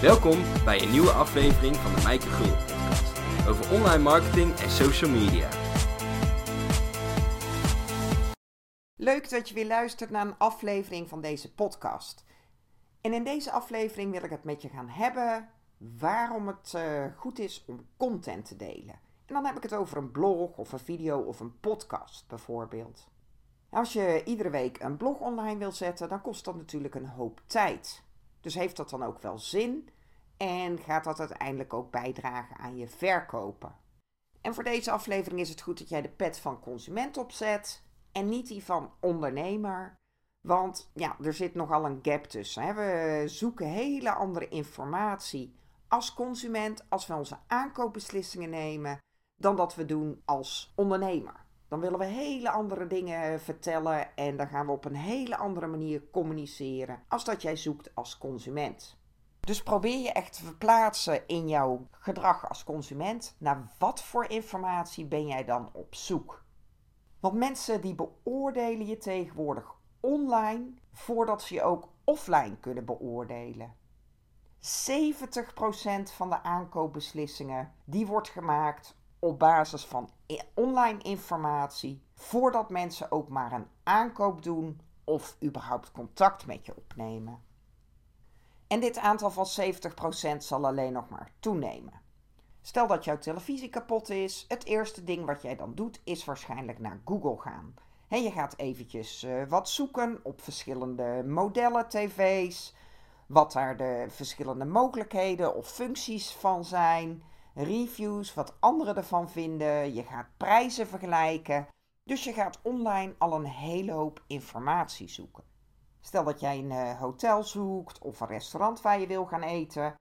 Welkom bij een nieuwe aflevering van de Mijke Gul podcast over online marketing en social media. Leuk dat je weer luistert naar een aflevering van deze podcast. En in deze aflevering wil ik het met je gaan hebben waarom het uh, goed is om content te delen. En dan heb ik het over een blog of een video of een podcast bijvoorbeeld. Als je iedere week een blog online wil zetten, dan kost dat natuurlijk een hoop tijd. Dus heeft dat dan ook wel zin? En gaat dat uiteindelijk ook bijdragen aan je verkopen? En voor deze aflevering is het goed dat jij de pet van consument opzet en niet die van ondernemer. Want ja, er zit nogal een gap tussen. Hè? We zoeken hele andere informatie als consument als we onze aankoopbeslissingen nemen dan dat we doen als ondernemer. Dan willen we hele andere dingen vertellen en dan gaan we op een hele andere manier communiceren als dat jij zoekt als consument. Dus probeer je echt te verplaatsen in jouw gedrag als consument. Naar wat voor informatie ben jij dan op zoek? Want mensen die beoordelen je tegenwoordig online voordat ze je ook offline kunnen beoordelen. 70% van de aankoopbeslissingen die wordt gemaakt op basis van online informatie voordat mensen ook maar een aankoop doen of überhaupt contact met je opnemen. En dit aantal van 70% zal alleen nog maar toenemen. Stel dat jouw televisie kapot is, het eerste ding wat jij dan doet is waarschijnlijk naar Google gaan. Je gaat eventjes uh, wat zoeken op verschillende modellen tv's, wat daar de verschillende mogelijkheden of functies van zijn reviews, wat anderen ervan vinden. Je gaat prijzen vergelijken. Dus je gaat online al een hele hoop informatie zoeken. Stel dat jij een eh, hotel zoekt of een restaurant waar je wil gaan eten.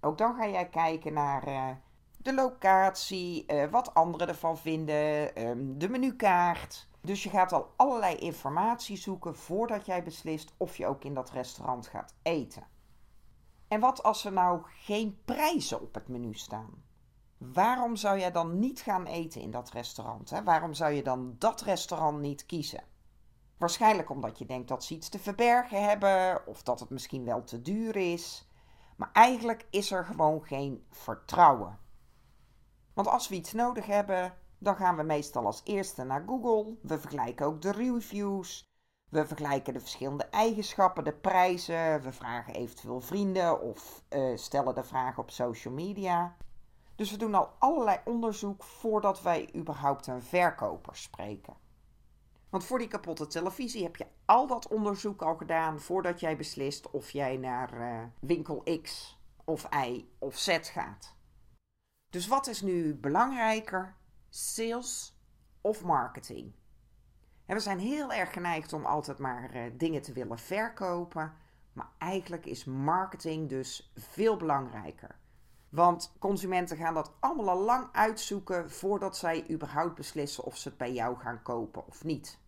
Ook dan ga jij kijken naar uh, de locatie, uh, wat anderen ervan vinden, um, de menukaart. Dus je gaat al allerlei informatie zoeken voordat jij beslist of je ook in dat restaurant gaat eten. En wat als er nou geen prijzen op het menu staan? Waarom zou jij dan niet gaan eten in dat restaurant? Hè? Waarom zou je dan dat restaurant niet kiezen? Waarschijnlijk omdat je denkt dat ze iets te verbergen hebben of dat het misschien wel te duur is. Maar eigenlijk is er gewoon geen vertrouwen. Want als we iets nodig hebben, dan gaan we meestal als eerste naar Google. We vergelijken ook de reviews. We vergelijken de verschillende eigenschappen, de prijzen. We vragen eventueel vrienden of uh, stellen de vraag op social media. Dus we doen al allerlei onderzoek voordat wij überhaupt een verkoper spreken. Want voor die kapotte televisie heb je al dat onderzoek al gedaan voordat jij beslist of jij naar uh, winkel X of Y of Z gaat. Dus wat is nu belangrijker, sales of marketing? En we zijn heel erg geneigd om altijd maar uh, dingen te willen verkopen, maar eigenlijk is marketing dus veel belangrijker. Want consumenten gaan dat allemaal al lang uitzoeken voordat zij überhaupt beslissen of ze het bij jou gaan kopen of niet.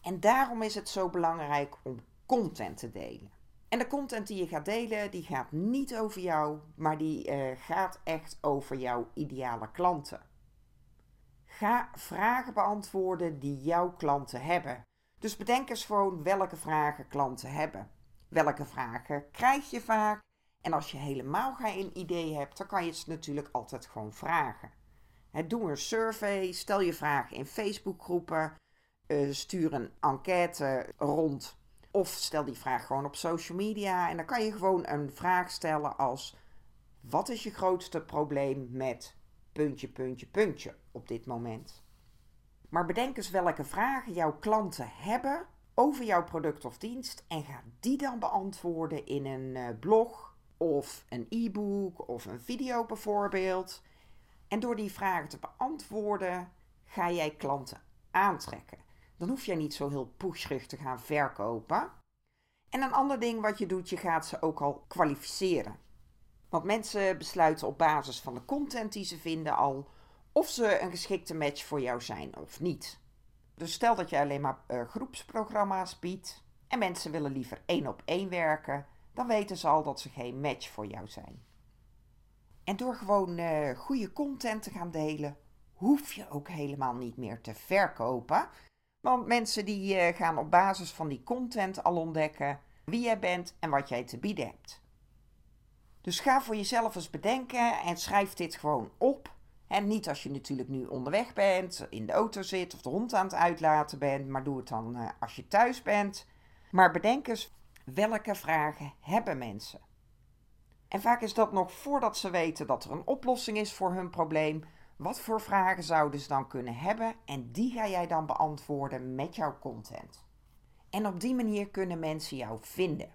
En daarom is het zo belangrijk om content te delen. En de content die je gaat delen, die gaat niet over jou, maar die uh, gaat echt over jouw ideale klanten. Ga vragen beantwoorden die jouw klanten hebben. Dus bedenk eens gewoon welke vragen klanten hebben. Welke vragen krijg je vaak en als je helemaal geen idee hebt, dan kan je het natuurlijk altijd gewoon vragen. doe een survey, stel je vragen in Facebookgroepen, uh, stuur een enquête rond of stel die vraag gewoon op social media. En dan kan je gewoon een vraag stellen als: wat is je grootste probleem met puntje, puntje, puntje op dit moment? Maar bedenk eens welke vragen jouw klanten hebben over jouw product of dienst en ga die dan beantwoorden in een uh, blog of een e-book of een video bijvoorbeeld. En door die vragen te beantwoorden, ga jij klanten aantrekken. Dan hoef jij niet zo heel pusherig te gaan verkopen. En een ander ding wat je doet, je gaat ze ook al kwalificeren. Want mensen besluiten op basis van de content die ze vinden al of ze een geschikte match voor jou zijn of niet. Dus stel dat je alleen maar uh, groepsprogramma's biedt en mensen willen liever één op één werken, dan weten ze al dat ze geen match voor jou zijn. En door gewoon uh, goede content te gaan delen, hoef je ook helemaal niet meer te verkopen. Want mensen die uh, gaan op basis van die content al ontdekken wie jij bent en wat jij te bieden hebt. Dus ga voor jezelf eens bedenken en schrijf dit gewoon op. En niet als je natuurlijk nu onderweg bent, in de auto zit of de hond aan het uitlaten bent, maar doe het dan eh, als je thuis bent. Maar bedenk eens welke vragen hebben mensen. En vaak is dat nog voordat ze weten dat er een oplossing is voor hun probleem. Wat voor vragen zouden ze dan kunnen hebben? En die ga jij dan beantwoorden met jouw content. En op die manier kunnen mensen jou vinden.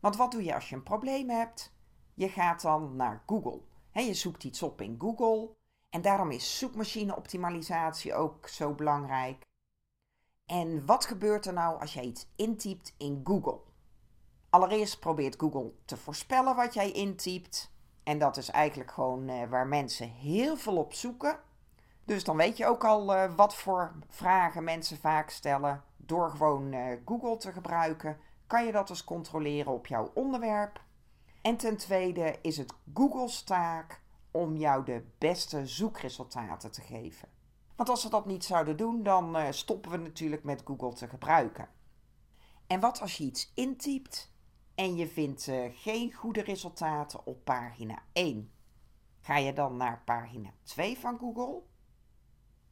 Want wat doe je als je een probleem hebt? Je gaat dan naar Google. je zoekt iets op in Google. En daarom is zoekmachine-optimalisatie ook zo belangrijk. En wat gebeurt er nou als jij iets intypt in Google? Allereerst probeert Google te voorspellen wat jij intypt. En dat is eigenlijk gewoon eh, waar mensen heel veel op zoeken. Dus dan weet je ook al uh, wat voor vragen mensen vaak stellen. Door gewoon uh, Google te gebruiken, kan je dat dus controleren op jouw onderwerp. En ten tweede is het Google's taak om jou de beste zoekresultaten te geven. Want als ze dat niet zouden doen, dan uh, stoppen we natuurlijk met Google te gebruiken. En wat als je iets intypt en je vindt uh, geen goede resultaten op pagina 1? Ga je dan naar pagina 2 van Google?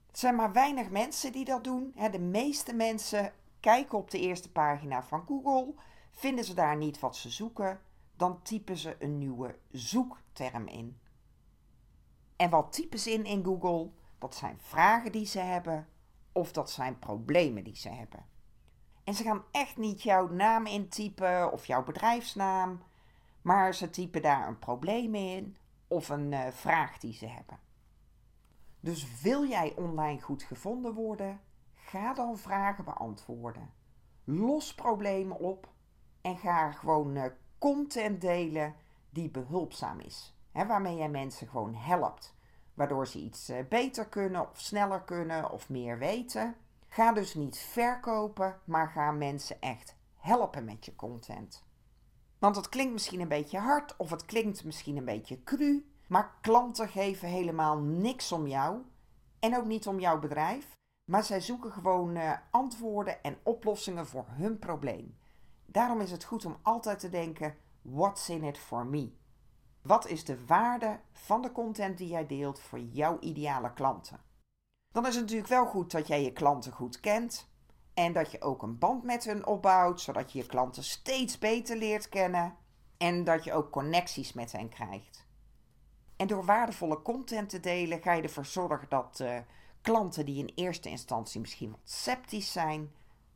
Het zijn maar weinig mensen die dat doen. De meeste mensen kijken op de eerste pagina van Google, vinden ze daar niet wat ze zoeken, dan typen ze een nieuwe zoekterm in. En wat typen ze in in Google? Dat zijn vragen die ze hebben of dat zijn problemen die ze hebben. En ze gaan echt niet jouw naam intypen of jouw bedrijfsnaam, maar ze typen daar een probleem in of een uh, vraag die ze hebben. Dus wil jij online goed gevonden worden? Ga dan vragen beantwoorden. Los problemen op en ga gewoon uh, content delen die behulpzaam is. Waarmee jij mensen gewoon helpt. Waardoor ze iets uh, beter kunnen of sneller kunnen of meer weten. Ga dus niet verkopen, maar ga mensen echt helpen met je content. Want het klinkt misschien een beetje hard of het klinkt misschien een beetje cru, maar klanten geven helemaal niks om jou en ook niet om jouw bedrijf, maar zij zoeken gewoon uh, antwoorden en oplossingen voor hun probleem. Daarom is het goed om altijd te denken: what's in it for me? Wat is de waarde van de content die jij deelt voor jouw ideale klanten? Dan is het natuurlijk wel goed dat jij je klanten goed kent en dat je ook een band met hen opbouwt, zodat je je klanten steeds beter leert kennen en dat je ook connecties met hen krijgt. En door waardevolle content te delen ga je ervoor zorgen dat klanten die in eerste instantie misschien wat sceptisch zijn,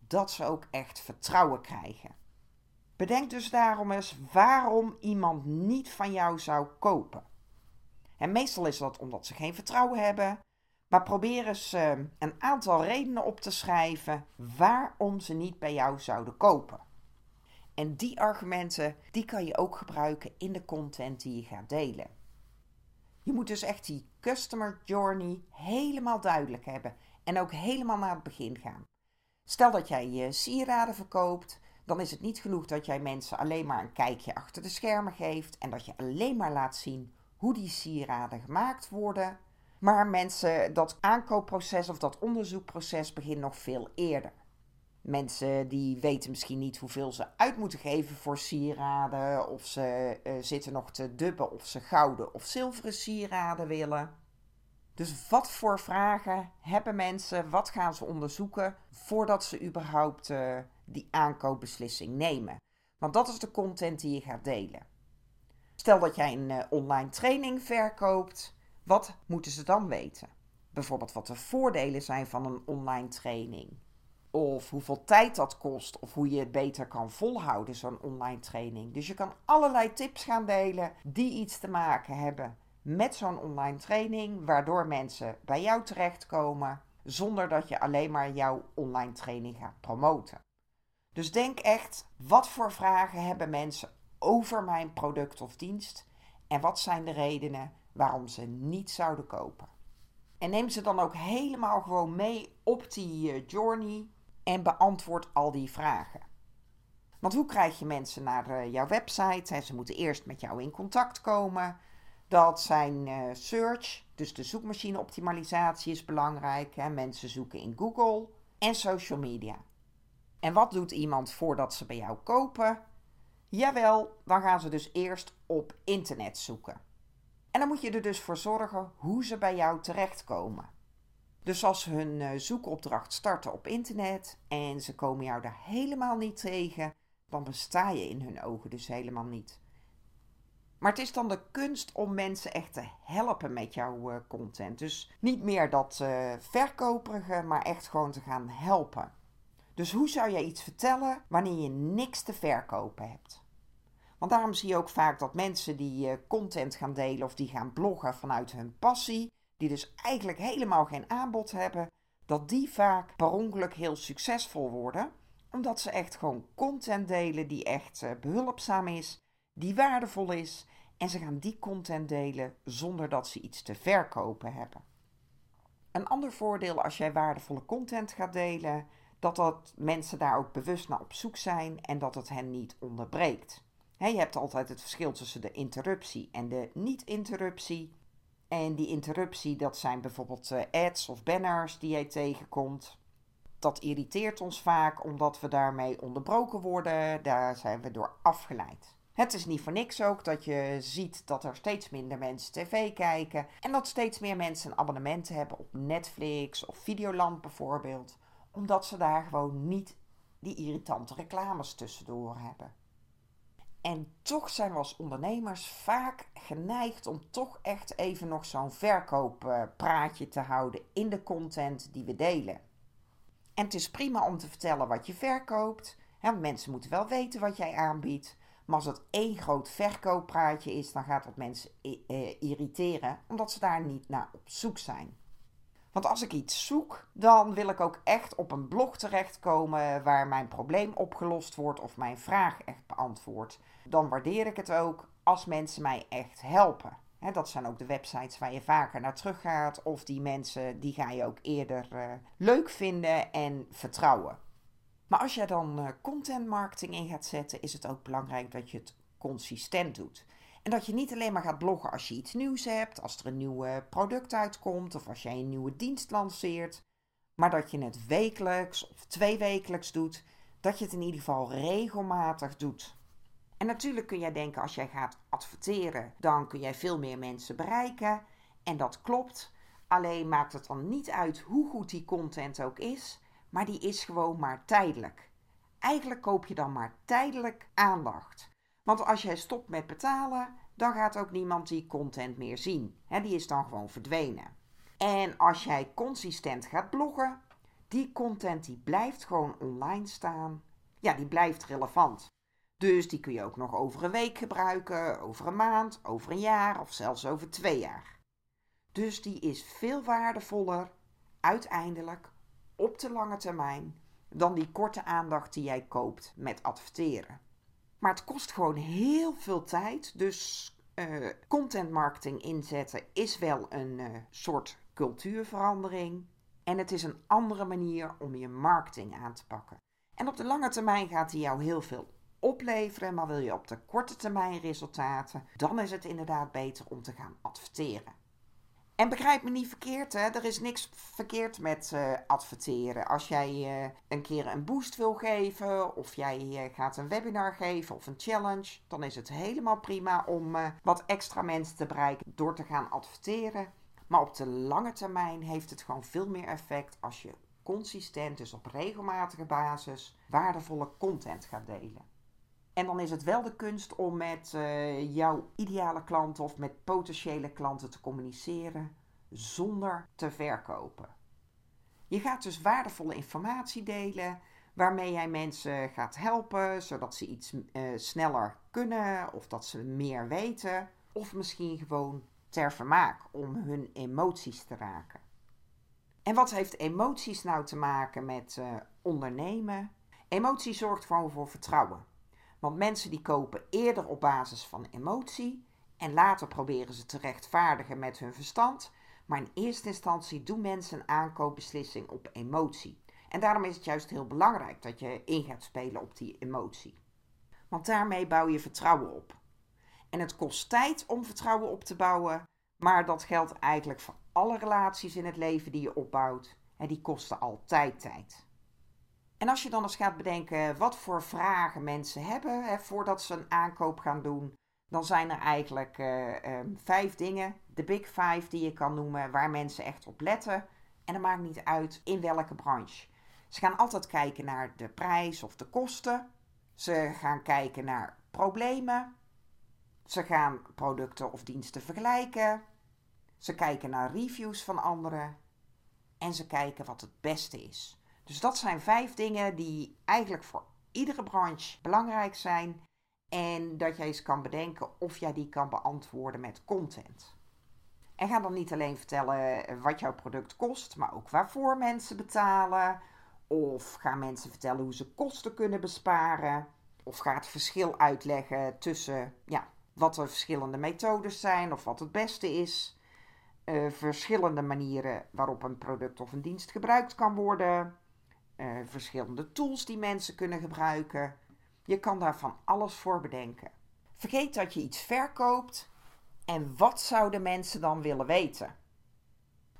dat ze ook echt vertrouwen krijgen. Bedenk dus daarom eens waarom iemand niet van jou zou kopen. En meestal is dat omdat ze geen vertrouwen hebben, maar probeer eens een aantal redenen op te schrijven waarom ze niet bij jou zouden kopen. En die argumenten die kan je ook gebruiken in de content die je gaat delen. Je moet dus echt die customer journey helemaal duidelijk hebben en ook helemaal naar het begin gaan. Stel dat jij je sieraden verkoopt, dan is het niet genoeg dat jij mensen alleen maar een kijkje achter de schermen geeft en dat je alleen maar laat zien hoe die sieraden gemaakt worden. Maar mensen, dat aankoopproces of dat onderzoekproces begint nog veel eerder. Mensen die weten misschien niet hoeveel ze uit moeten geven voor sieraden. Of ze uh, zitten nog te dubben of ze gouden of zilveren sieraden willen. Dus wat voor vragen hebben mensen? Wat gaan ze onderzoeken voordat ze überhaupt uh, die aankoopbeslissing nemen? Want dat is de content die je gaat delen. Stel dat jij een uh, online training verkoopt. Wat moeten ze dan weten? Bijvoorbeeld wat de voordelen zijn van een online training of hoeveel tijd dat kost, of hoe je het beter kan volhouden, zo'n online training. Dus je kan allerlei tips gaan delen die iets te maken hebben met zo'n online training, waardoor mensen bij jou terechtkomen, zonder dat je alleen maar jouw online training gaat promoten. Dus denk echt, wat voor vragen hebben mensen over mijn product of dienst en wat zijn de redenen waarom ze niet zouden kopen? En neem ze dan ook helemaal gewoon mee op die eh, journey en beantwoord al die vragen. Want hoe krijg je mensen naar uh, jouw website? ze moeten eerst met jou in contact komen. Dat zijn uh, search, dus de zoekmachine optimalisatie is belangrijk. Hè? Mensen zoeken in Google en social media. En wat doet iemand voordat ze bij jou kopen? Jawel, dan gaan ze dus eerst op internet zoeken. En dan moet je er dus voor zorgen hoe ze bij jou terechtkomen. Dus als ze hun eh, zoekopdracht starten op internet en ze komen jou daar helemaal niet tegen, dan besta je in hun ogen dus helemaal niet. Maar het is dan de kunst om mensen echt te helpen met jouw eh, content. Dus niet meer dat uh, verkoperige, maar echt gewoon te gaan helpen. Dus hoe zou je iets vertellen wanneer je niks te verkopen hebt? Want daarom zie je ook vaak dat mensen die uh, content gaan delen of die gaan bloggen vanuit hun passie, die dus eigenlijk helemaal geen aanbod hebben, dat die vaak per ongeluk heel succesvol worden, omdat ze echt gewoon content delen die echt behulpzaam is, die waardevol is en ze gaan die content delen zonder dat ze iets te verkopen hebben. Een ander voordeel als jij waardevolle content gaat delen, dat dat mensen daar ook bewust naar op zoek zijn en dat het hen niet onderbreekt. je hebt altijd het verschil tussen de interruptie en de niet-interruptie. En die interruptie, dat zijn bijvoorbeeld eh, ads of banners die jij tegenkomt. Dat irriteert ons vaak omdat we daarmee onderbroken worden. Daar zijn we door afgeleid. Het is niet voor niks ook dat je ziet dat er steeds minder mensen tv kijken en dat steeds meer mensen een abonnement hebben op Netflix of Videoland bijvoorbeeld, omdat ze daar gewoon niet die irritante reclames tussendoor hebben. En toch zijn we als ondernemers vaak geneigd om toch echt even nog zo'n verkooppraatje te houden in de content die we delen. En het is prima om te vertellen wat je verkoopt, want mensen moeten wel weten wat jij aanbiedt. Maar als het één groot verkooppraatje is, dan gaat dat mensen eh, irriteren, omdat ze daar niet naar op zoek zijn. Want als ik iets zoek, dan wil ik ook echt op een blog terechtkomen waar mijn probleem opgelost wordt of mijn vraag echt beantwoord. Dan waardeer ik het ook als mensen mij echt helpen. dat zijn ook de websites waar je vaker naar terug gaat. Of die mensen, die ga je ook eerder uh, leuk vinden en vertrouwen. Maar als jij dan uh, content marketing in gaat zetten, is het ook belangrijk dat je het consistent doet. En dat je niet alleen maar gaat bloggen als je iets nieuws hebt, als er een nieuw product uitkomt of als jij een nieuwe dienst lanceert. Maar dat je het wekelijks of tweewekelijks doet. Dat je het in ieder geval regelmatig doet. En natuurlijk kun jij denken, als jij gaat adverteren, dan kun jij veel meer mensen bereiken. En dat klopt. Alleen maakt het dan niet uit hoe goed die content ook is maar die is gewoon maar tijdelijk. Eigenlijk koop je dan maar tijdelijk aandacht. Want als jij stopt met betalen, dan gaat ook niemand die content meer zien. die is dan gewoon verdwenen. En als jij consistent gaat bloggen, die content die blijft gewoon online staan. Ja, die blijft relevant. Dus die kun je ook nog over een week gebruiken, over een maand, over een jaar of zelfs over twee jaar. Dus die is veel waardevoller uiteindelijk op de lange termijn dan die korte aandacht die jij koopt met adverteren. Maar het kost gewoon heel veel tijd. Dus uh, content marketing inzetten is wel een uh, soort cultuurverandering. En het is een andere manier om je marketing aan te pakken. En op de lange termijn gaat die jou heel veel opleveren. Maar wil je op de korte termijn resultaten, dan is het inderdaad beter om te gaan adverteren. En begrijp me niet verkeerd, hè? er is niks verkeerd met uh, adverteren. Als jij uh, een keer een boost wil geven, of jij uh, gaat een webinar geven of een challenge, dan is het helemaal prima om wat extra mensen te bereiken door te gaan adverteren. Maar op de lange termijn heeft het gewoon veel meer effect als je consistent, dus op regelmatige basis, waardevolle content gaat delen. En dan is het wel de kunst om met uh, jouw ideale klanten of met potentiële klanten te communiceren zonder te verkopen. Je gaat dus waardevolle informatie delen waarmee jij mensen gaat helpen zodat ze iets uh, sneller kunnen of dat ze meer weten of misschien gewoon ter vermaak om hun emoties te raken. En wat heeft emoties nou te maken met uh, ondernemen? Emotie zorgt gewoon voor vertrouwen. Want mensen die kopen eerder op basis van emotie en later proberen ze te rechtvaardigen met hun verstand. Maar in eerste instantie doen mensen een aankoopbeslissing op emotie. En daarom is het juist heel belangrijk dat je in gaat spelen op die emotie. Want daarmee bouw je vertrouwen op. En het kost tijd om vertrouwen op te bouwen, maar dat geldt eigenlijk voor alle relaties in het leven die je opbouwt. En die kosten altijd tijd. En als je dan eens gaat bedenken wat voor vragen mensen hebben hè, voordat ze een aankoop gaan doen, dan zijn er eigenlijk uh, um, vijf dingen, de big five die je kan noemen, waar mensen echt op letten. En dat maakt niet uit in welke branche. Ze gaan altijd kijken naar de prijs of de kosten. Ze gaan kijken naar problemen. Ze gaan producten of diensten vergelijken. Ze kijken naar reviews van anderen. En ze kijken wat het beste is. Dus dat zijn vijf dingen die eigenlijk voor iedere branche belangrijk zijn. En dat jij eens kan bedenken of jij die kan beantwoorden met content. En ga dan niet alleen vertellen wat jouw product kost, maar ook waarvoor mensen betalen. Of ga mensen vertellen hoe ze kosten kunnen besparen. Of ga het verschil uitleggen tussen ja, wat er verschillende methodes zijn of wat het beste is. Uh, verschillende manieren waarop een product of een dienst gebruikt kan worden. Uh, verschillende tools die mensen kunnen gebruiken. Je kan daar van alles voor bedenken. Vergeet dat je iets verkoopt en wat zouden mensen dan willen weten?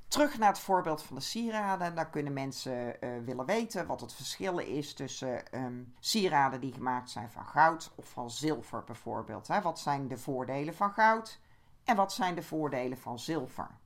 Terug naar het voorbeeld van de sieraden. Dan kunnen mensen uh, willen weten wat het verschil is tussen um, sieraden die gemaakt zijn van goud of van zilver bijvoorbeeld. Hè? Wat zijn de voordelen van goud en wat zijn de voordelen van zilver?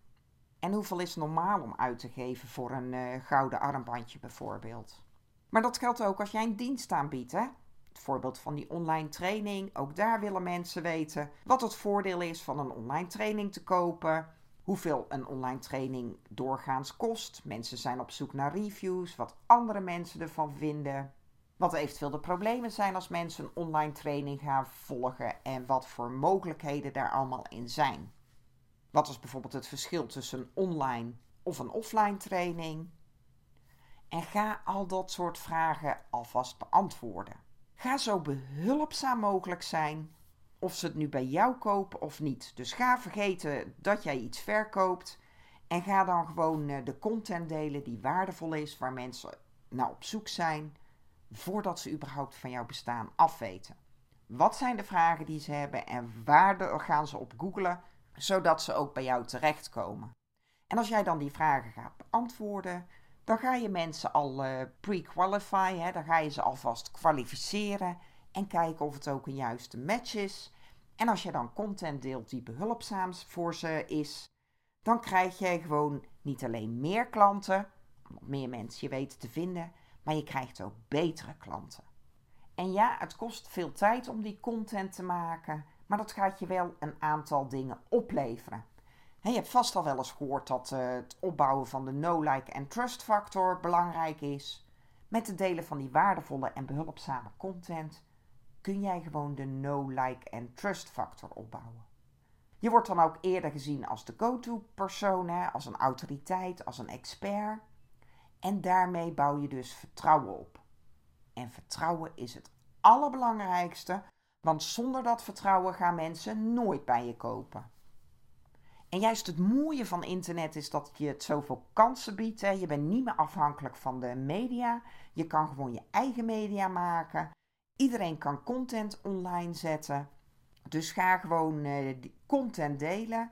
En hoeveel is normaal om uit te geven voor een uh, gouden armbandje bijvoorbeeld? Maar dat geldt ook als jij een dienst aanbiedt. Hè? Het voorbeeld van die online training. Ook daar willen mensen weten wat het voordeel is van een online training te kopen. Hoeveel een online training doorgaans kost. Mensen zijn op zoek naar reviews, wat andere mensen ervan vinden. Wat eventueel de problemen zijn als mensen een online training gaan volgen en wat voor mogelijkheden daar allemaal in zijn. Wat is bijvoorbeeld het verschil tussen een online of een offline training? En ga al dat soort vragen alvast beantwoorden. Ga zo behulpzaam mogelijk zijn, of ze het nu bij jou kopen of niet. Dus ga vergeten dat jij iets verkoopt en ga dan gewoon eh, de content delen die waardevol is, waar mensen naar op zoek zijn, voordat ze überhaupt van jouw bestaan afweten. Wat zijn de vragen die ze hebben en waar gaan ze op googlen, zodat ze ook bij jou terechtkomen? En als jij dan die vragen gaat beantwoorden, dan ga je mensen al uh, pre-qualify, dan ga je ze alvast kwalificeren en kijken of het ook een juiste match is. En als je dan content deelt die behulpzaam voor ze is, dan krijg je gewoon niet alleen meer klanten, meer mensen je weten te vinden, maar je krijgt ook betere klanten. En ja, het kost veel tijd om die content te maken, maar dat gaat je wel een aantal dingen opleveren je hebt vast al wel eens gehoord dat uh, het opbouwen van de no-like en trust factor belangrijk is. Met het delen van die waardevolle en behulpzame content kun jij gewoon de no-like en trust factor opbouwen. Je wordt dan ook eerder gezien als de go-to persoon, als een autoriteit, als een expert. En daarmee bouw je dus vertrouwen op. En vertrouwen is het allerbelangrijkste, want zonder dat vertrouwen gaan mensen nooit bij je kopen. En juist het mooie van internet is dat je het zoveel kansen biedt. Hè. Je bent niet meer afhankelijk van de media. Je kan gewoon je eigen media maken. Iedereen kan content online zetten. Dus ga gewoon uh, content delen.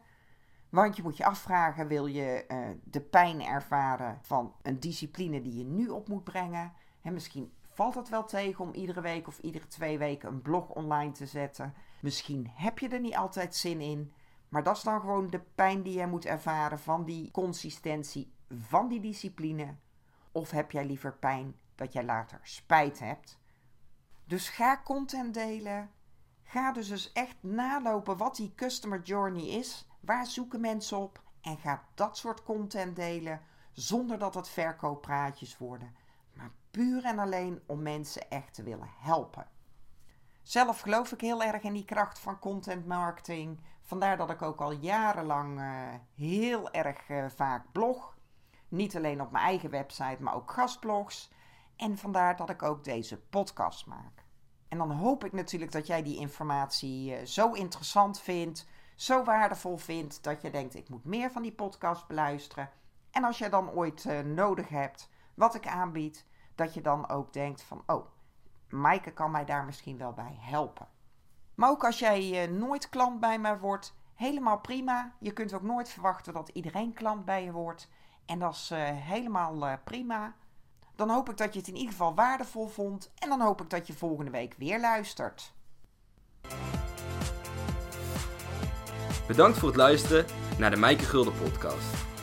Want je moet je afvragen: wil je uh, de pijn ervaren van een discipline die je nu op moet brengen? En misschien valt het wel tegen om iedere week of iedere twee weken een blog online te zetten. Misschien heb je er niet altijd zin in. Maar dat is dan gewoon de pijn die je moet ervaren van die consistentie, van die discipline. Of heb jij liever pijn dat jij later spijt hebt? Dus ga content delen. Ga dus eens echt nalopen wat die customer journey is. Waar zoeken mensen op? En ga dat soort content delen zonder dat het verkooppraatjes worden. Puur en alleen om mensen echt te willen helpen. Zelf geloof ik heel erg in die kracht van content marketing. Vandaar dat ik ook al jarenlang uh, heel erg uh, vaak blog. Niet alleen op mijn eigen website, maar ook gastblogs. En vandaar dat ik ook deze podcast maak. En dan hoop ik natuurlijk dat jij die informatie uh, zo interessant vindt, zo waardevol vindt, dat je denkt: ik moet meer van die podcast beluisteren. En als je dan ooit nodig hebt wat ik aanbied, dat je dan ook denkt: van oh, Maaike kan mij daar misschien wel bij helpen. Maar ook als jij uh, nooit klant bij mij wordt, helemaal prima. Je kunt ook nooit verwachten dat iedereen klant bij je wordt. En dat is uh, helemaal uh, prima. Dan hoop ik dat je het in ieder geval waardevol vond en dan hoop ik dat je volgende week weer luistert. Bedankt voor het luisteren naar de Mijke Gulden podcast.